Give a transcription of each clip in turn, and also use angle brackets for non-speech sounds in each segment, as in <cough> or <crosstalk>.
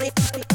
party, party.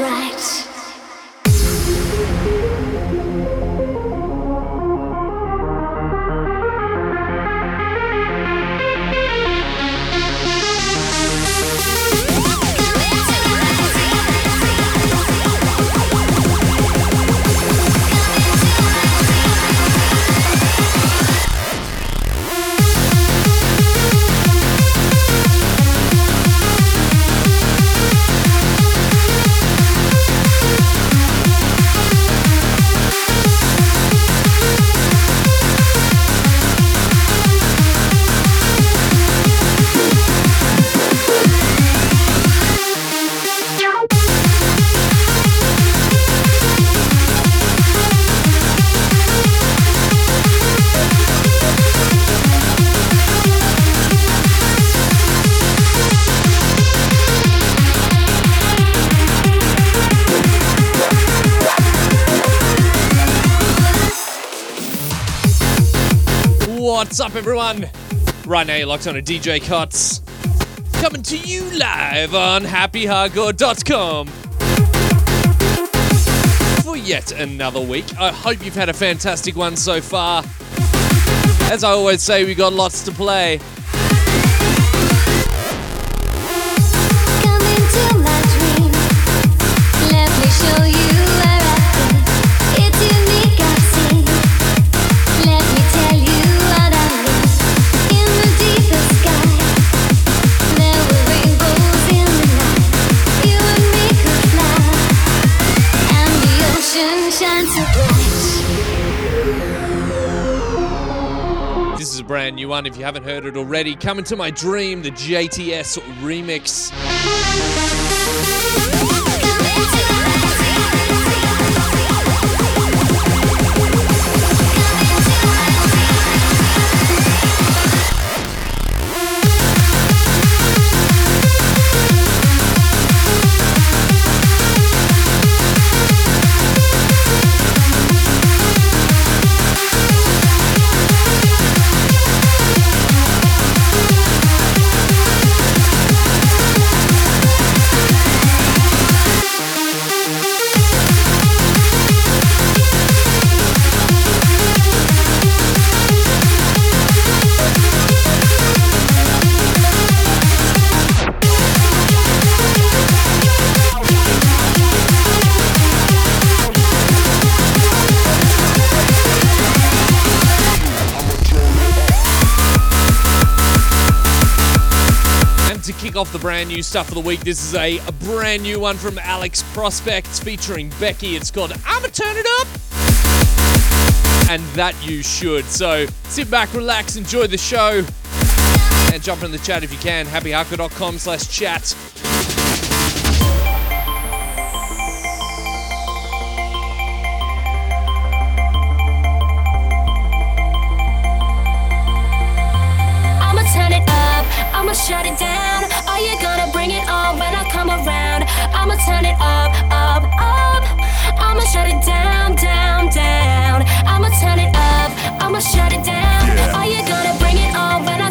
right. What's up, everyone? Right now, you're locked on a DJ Cuts. Coming to you live on happyhardcore.com for yet another week. I hope you've had a fantastic one so far. As I always say, we got lots to play. Is a brand new one if you haven't heard it already. Coming to my dream, the JTS remix. Off the brand new stuff of the week, this is a, a brand new one from Alex Prospects featuring Becky. It's called I'ma Turn It Up. And that you should. So sit back, relax, enjoy the show. And jump in the chat if you can. happyhardcore.com slash chat. I'ma turn it up, I'ma shut it down. Turn it up, up, up. I'ma shut it down, down, down. I'ma turn it up, I'ma shut it down. Yeah. Are you gonna bring it on when I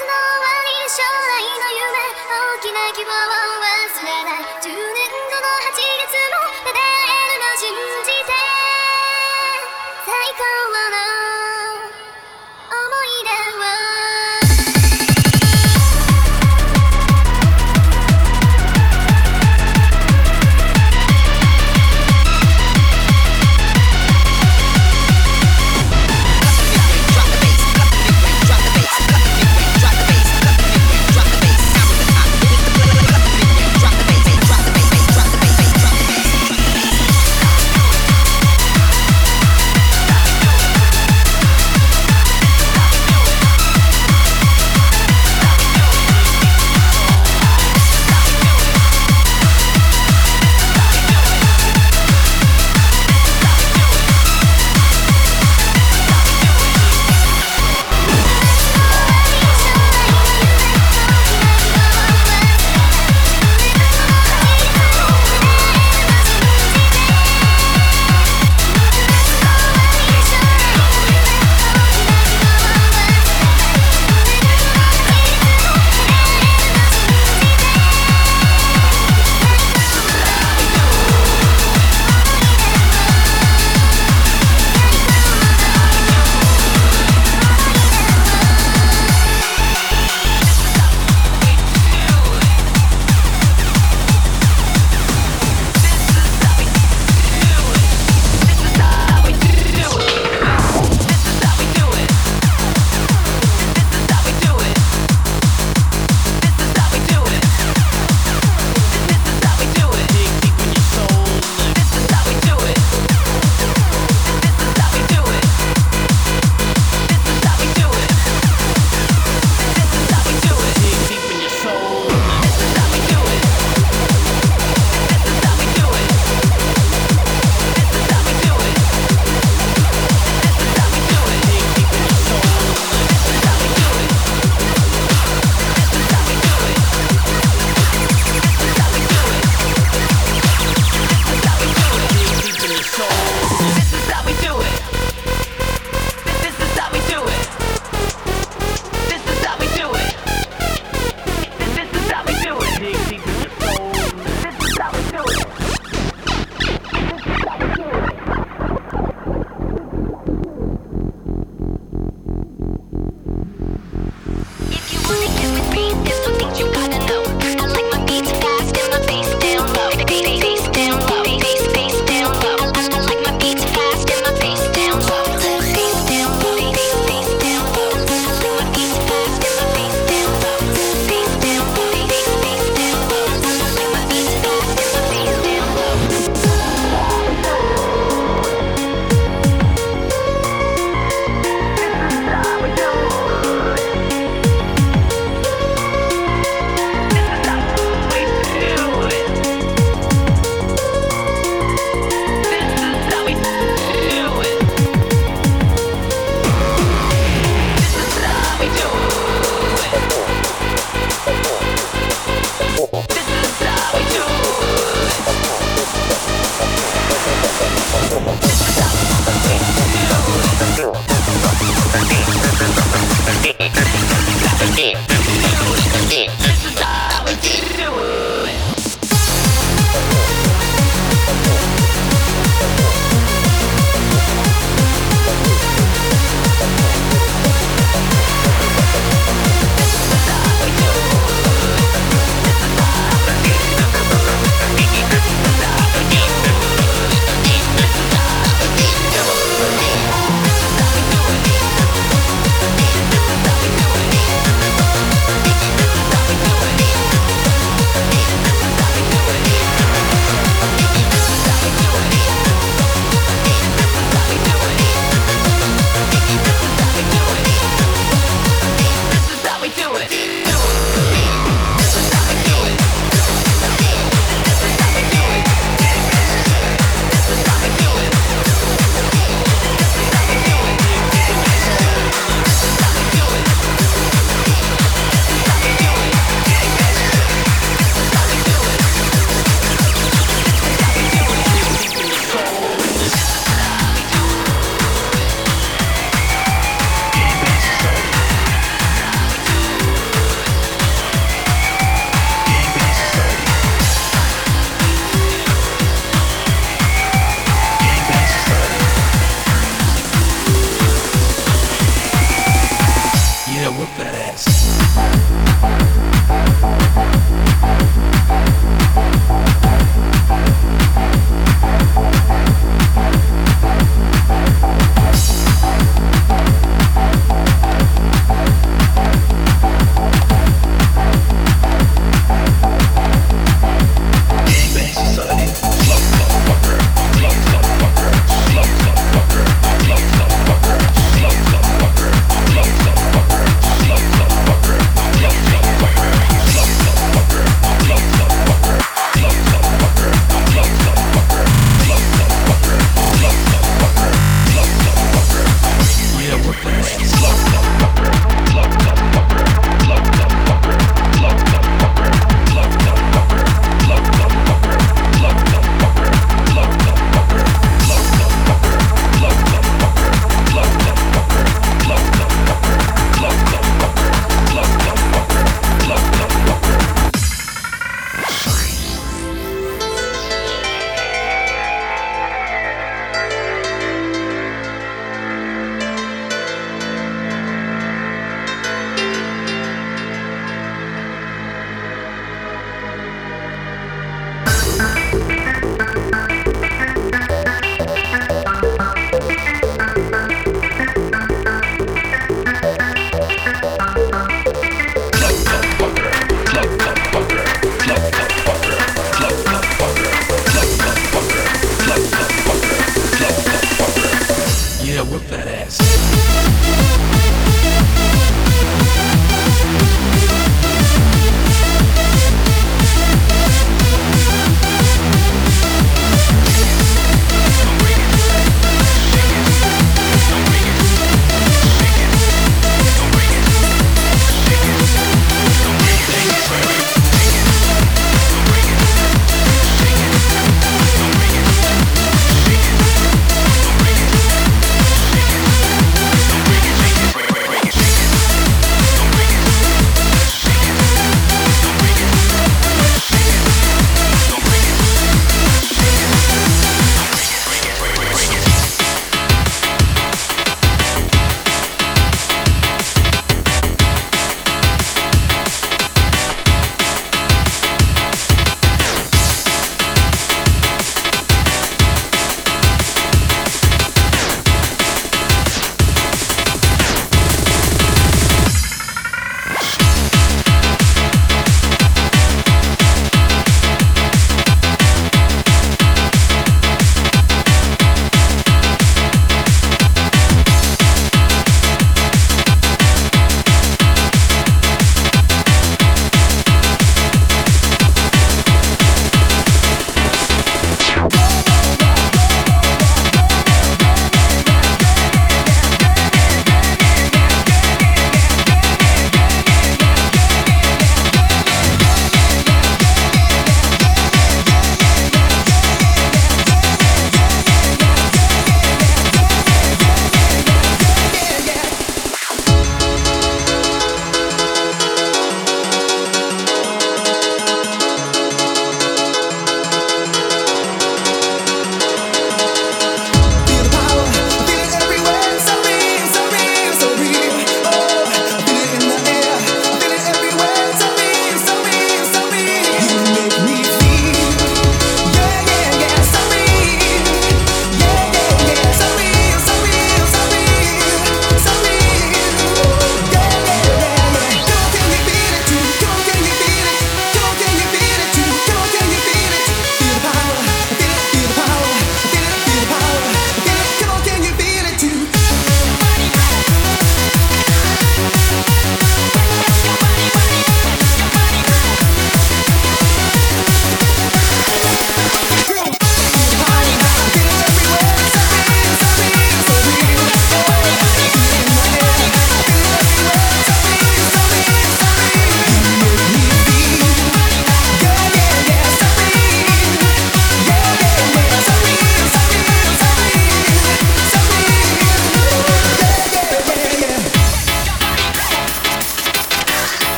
の終わり将来の夢大きな希望を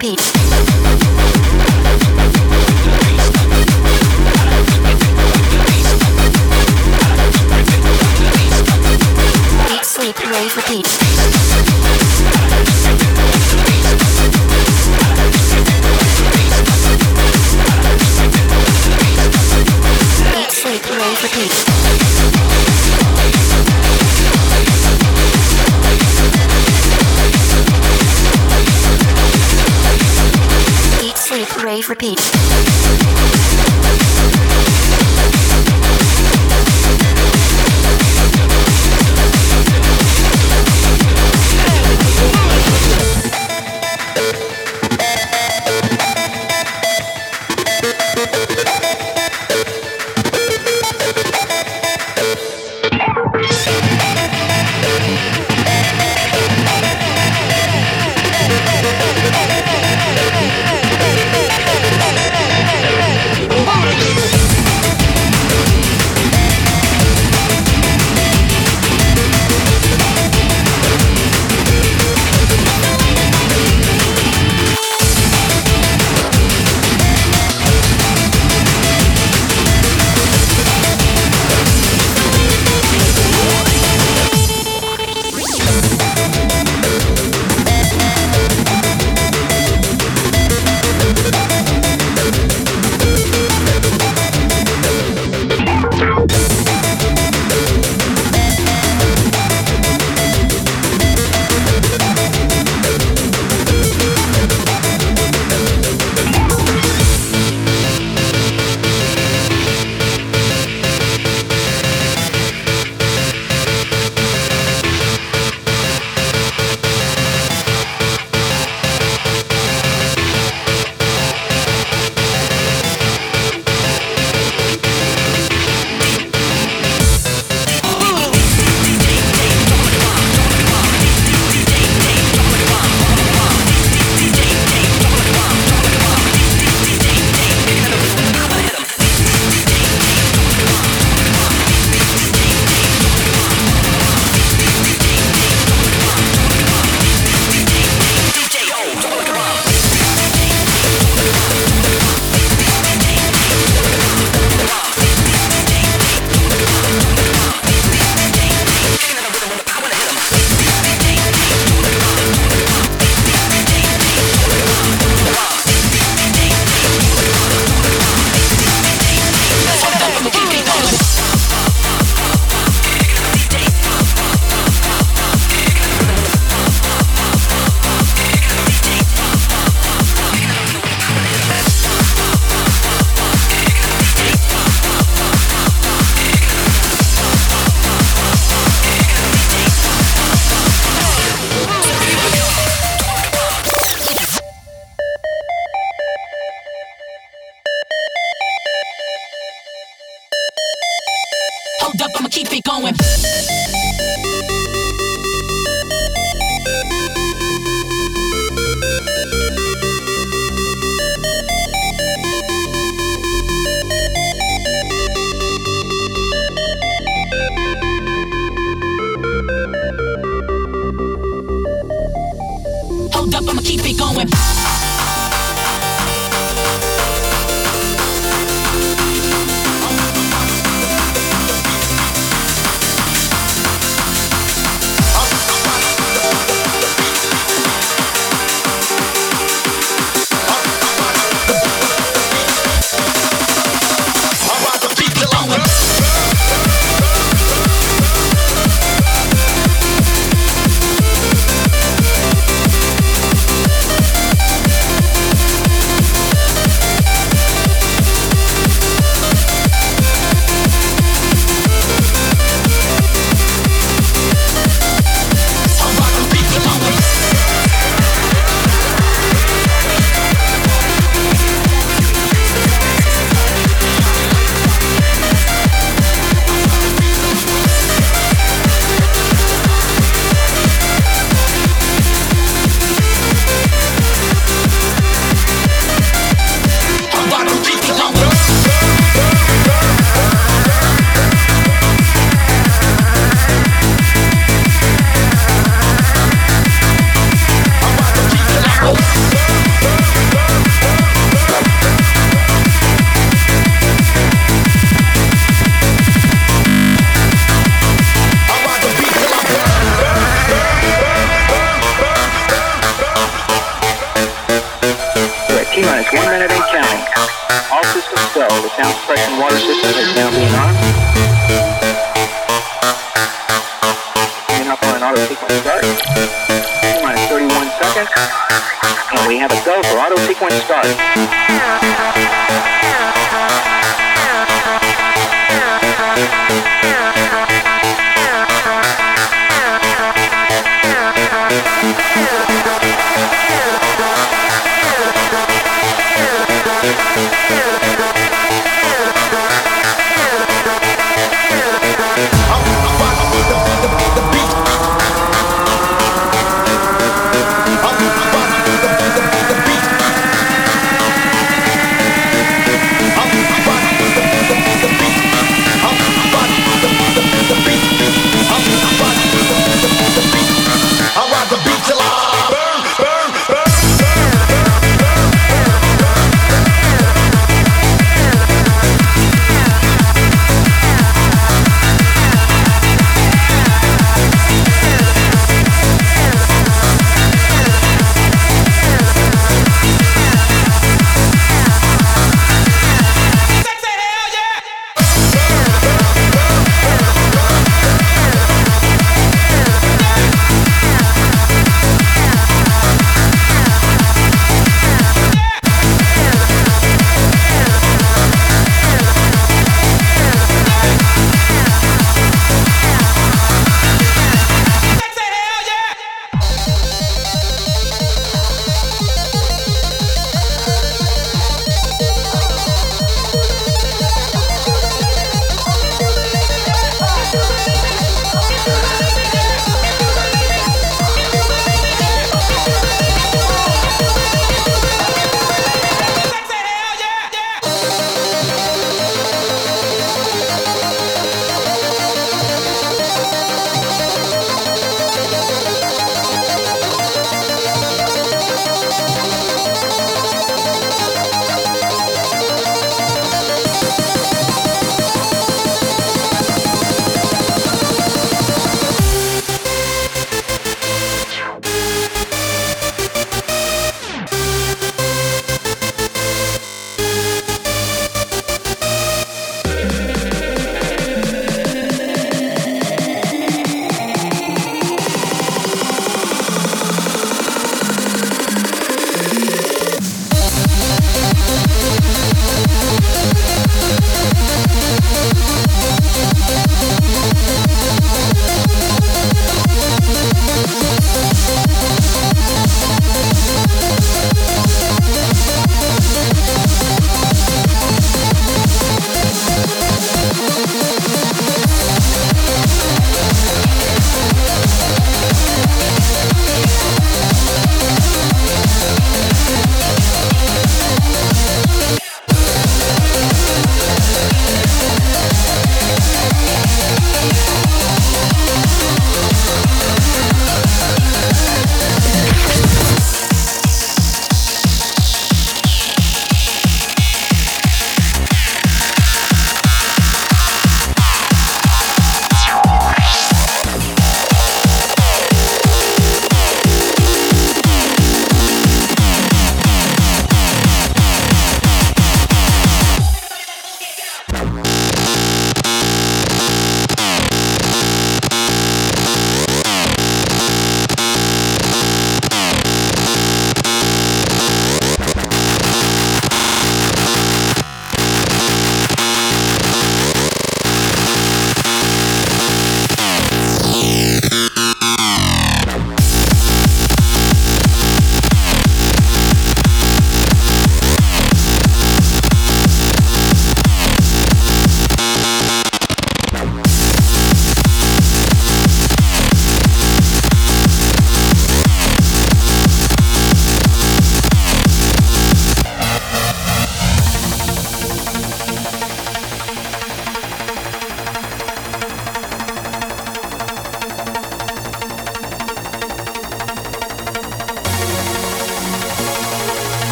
repeat. Deep sleep, rave, repeat. sleep, rave, repeat. Dave repeat.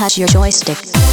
Touch your joystick.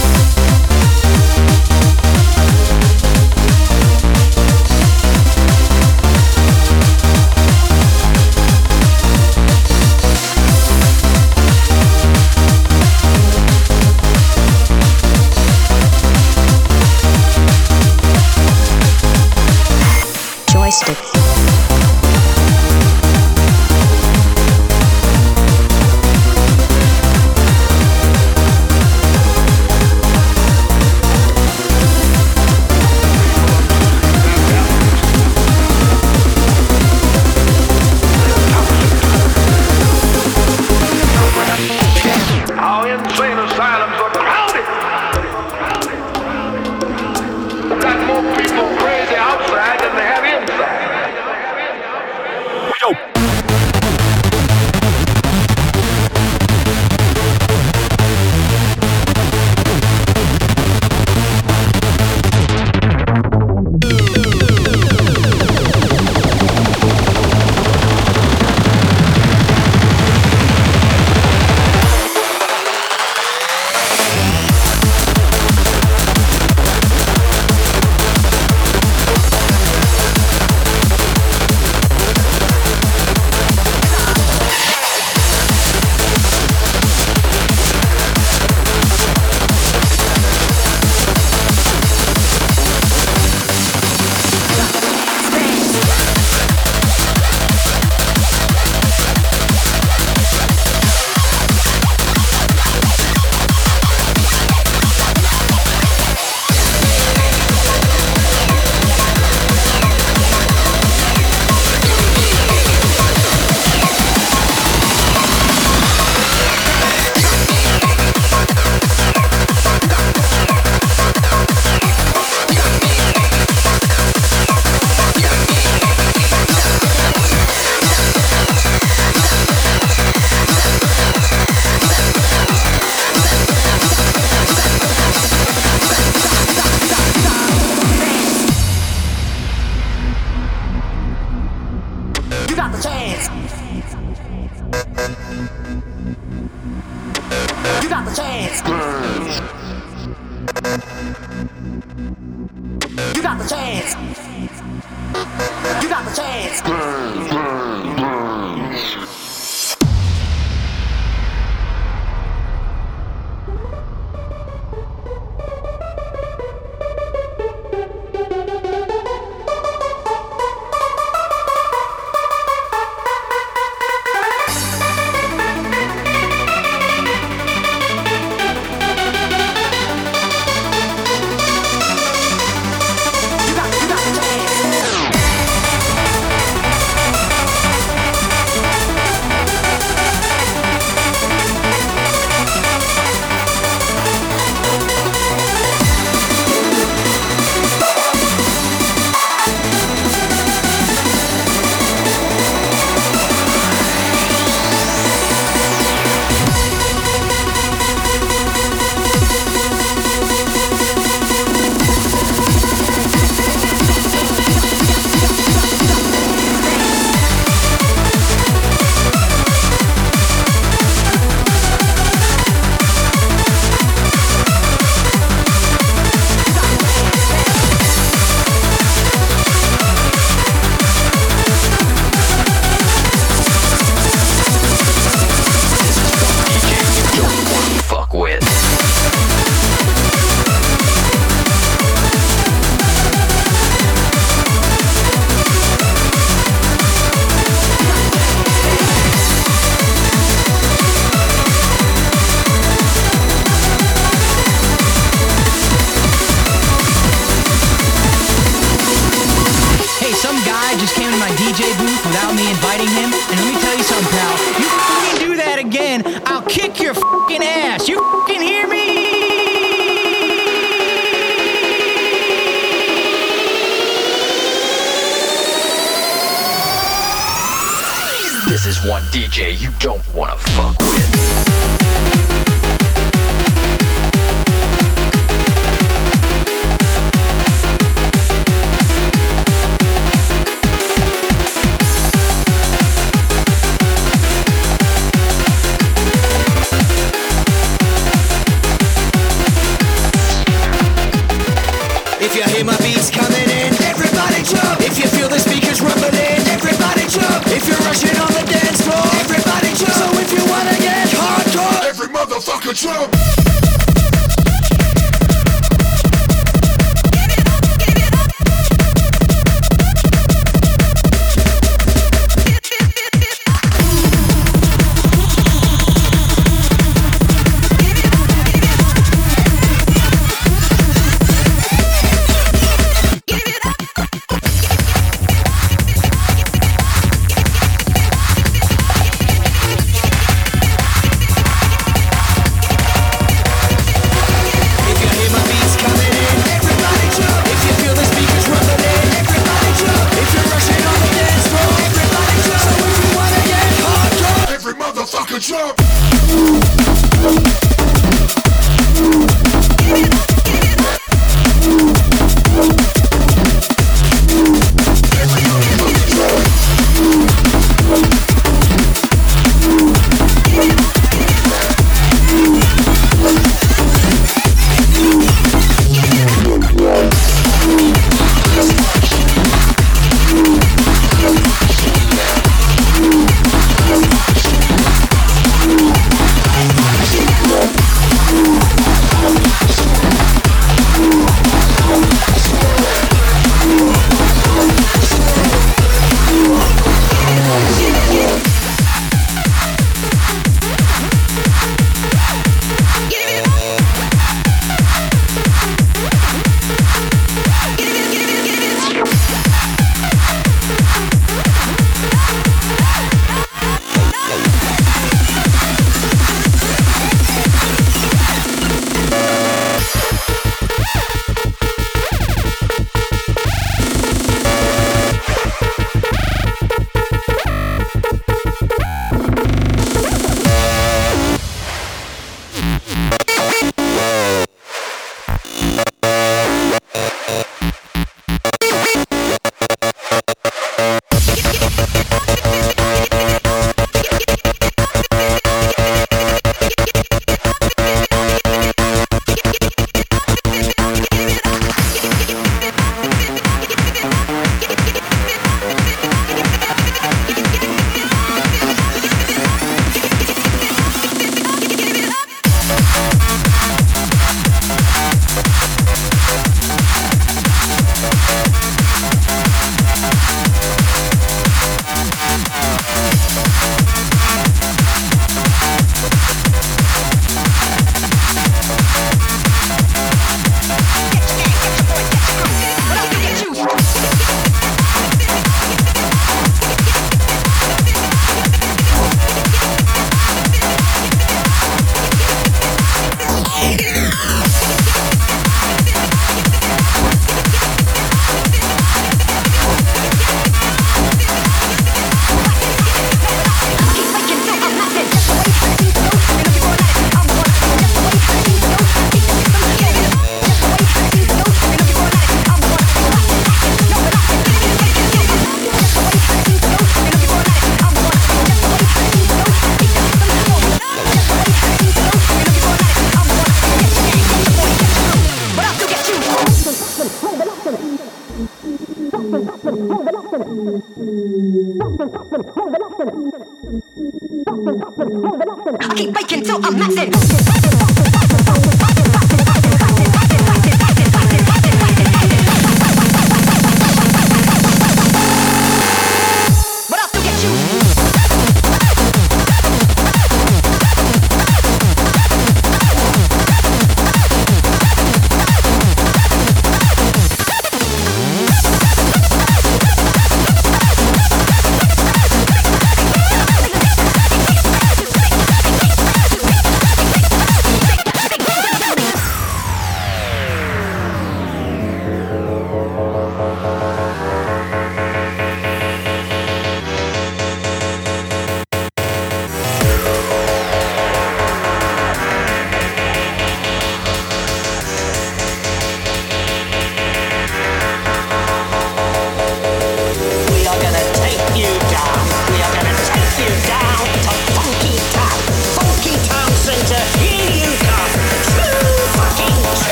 Guy just came to my DJ booth without me inviting him, and let me tell you something, pal. You fucking do that again, I'll kick your fucking ass. You fucking hear me? This is one DJ you don't wanna fuck motherfucker I keep waking till I'm maxing.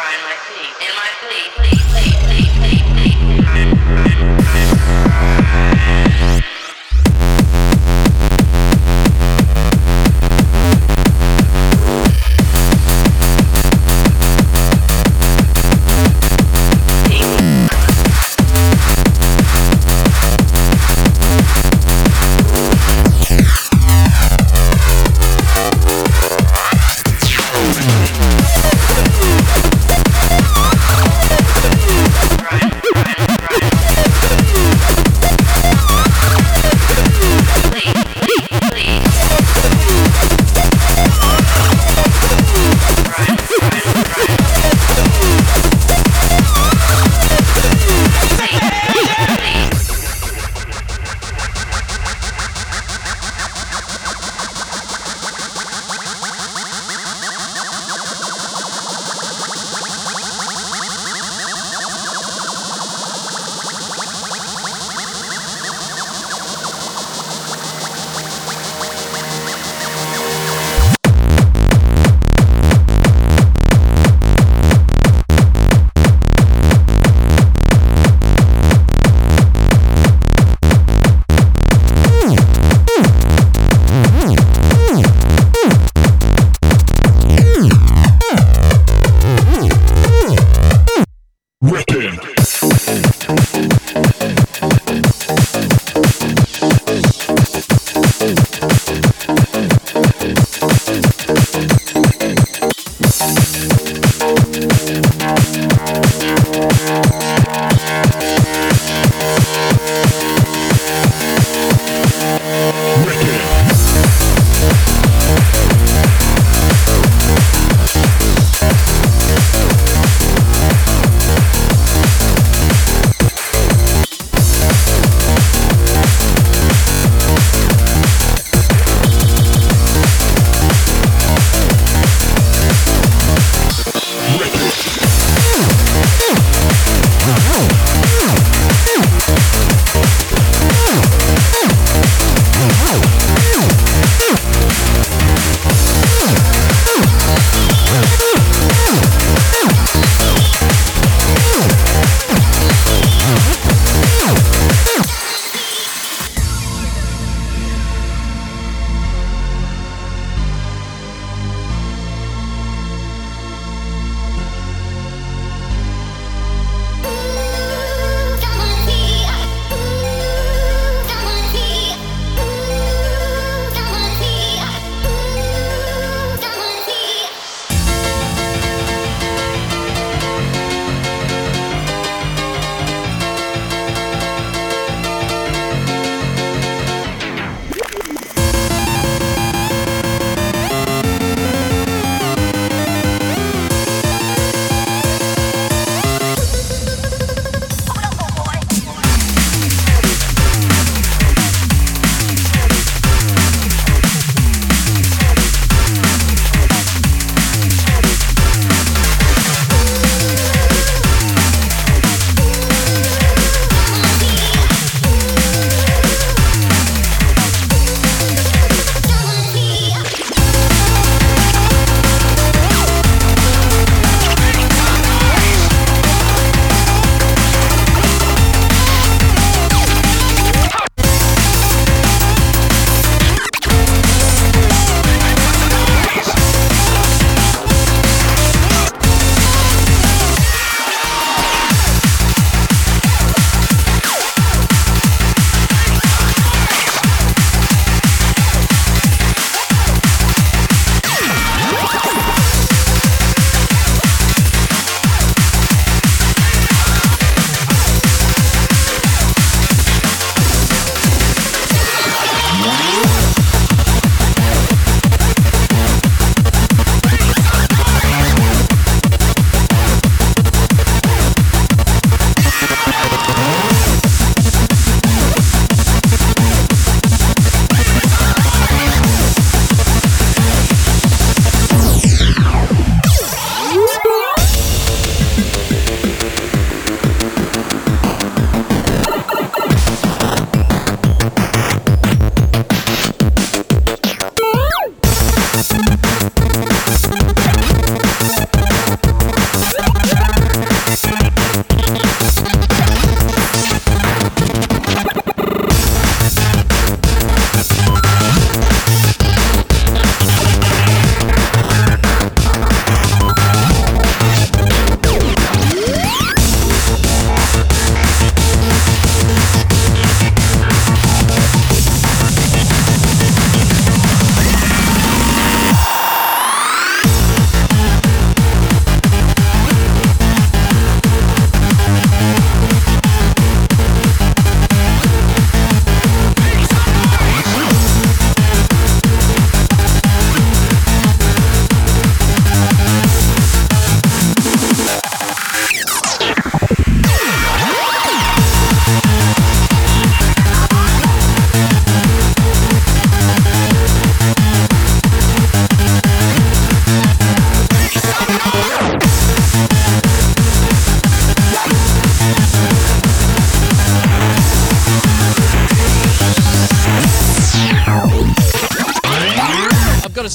in my city, in my city, city, city, city, city.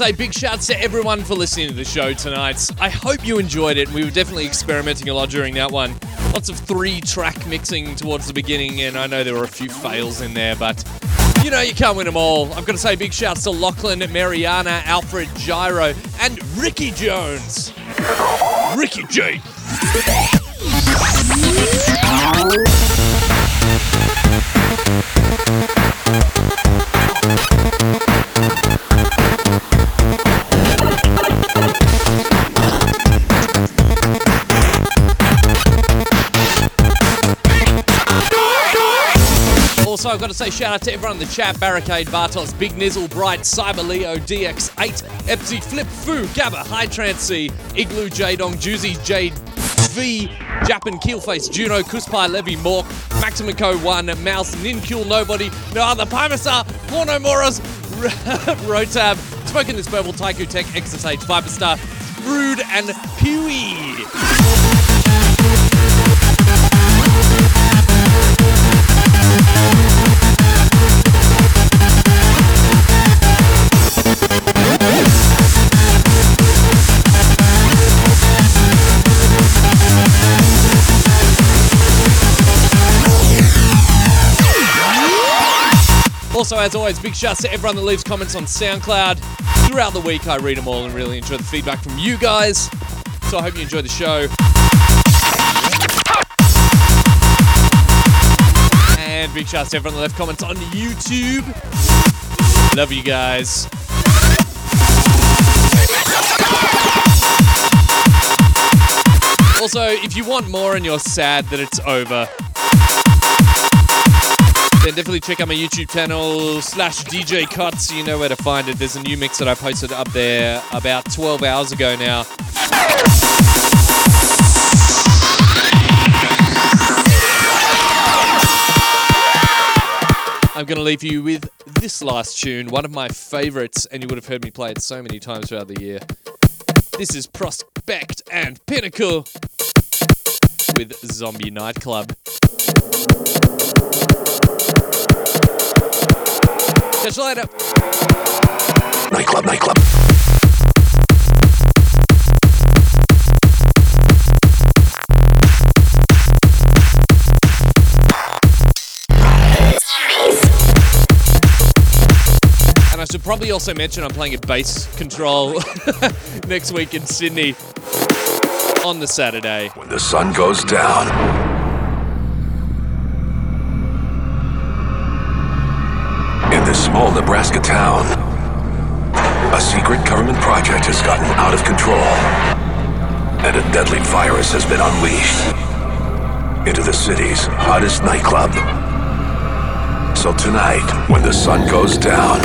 Say, big shouts to everyone for listening to the show tonight. I hope you enjoyed it. We were definitely experimenting a lot during that one. Lots of three track mixing towards the beginning, and I know there were a few fails in there, but you know you can't win them all. I've got to say, big shouts to Lachlan, Mariana, Alfred, Gyro, and Ricky Jones. Ricky J. to say shout out to everyone in the chat Barricade, Bartos, Big Nizzle, Bright, Cyber Leo, DX8, Epsy, Flip, Foo, Gabba, High Trance C, Igloo, Jadong, Juicy, Jade, V, Japan, Keelface, Juno, Kuspai, Levy, Mork, Maximum Co 1, Mouse, Ninkul, Nobody, No Other, Pimastar, Porno Moros, <laughs> Rotab, Smoking this Verbal, Taiku Tech, Exercise, Viperstar, Rude, and Pewee. Also, as always, big shouts to everyone that leaves comments on SoundCloud. Throughout the week, I read them all and really enjoy the feedback from you guys. So I hope you enjoy the show. And big shouts to everyone that left comments on YouTube. Love you guys. Also, if you want more and you're sad that it's over, then definitely check out my YouTube channel slash DJ Cuts. You know where to find it. There's a new mix that I posted up there about 12 hours ago now. I'm going to leave you with this last tune, one of my favorites, and you would have heard me play it so many times throughout the year. This is Prospect and Pinnacle with Zombie Nightclub. Catch you later. Nightclub, nightclub. And I should probably also mention I'm playing a bass control <laughs> next week in Sydney on the Saturday. When the sun goes down. Small Nebraska town, a secret government project has gotten out of control. And a deadly virus has been unleashed into the city's hottest nightclub. So tonight, when the sun goes down,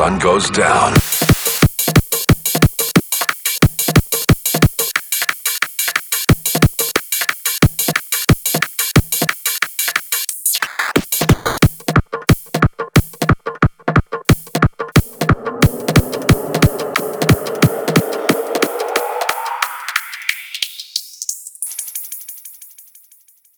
sun goes down.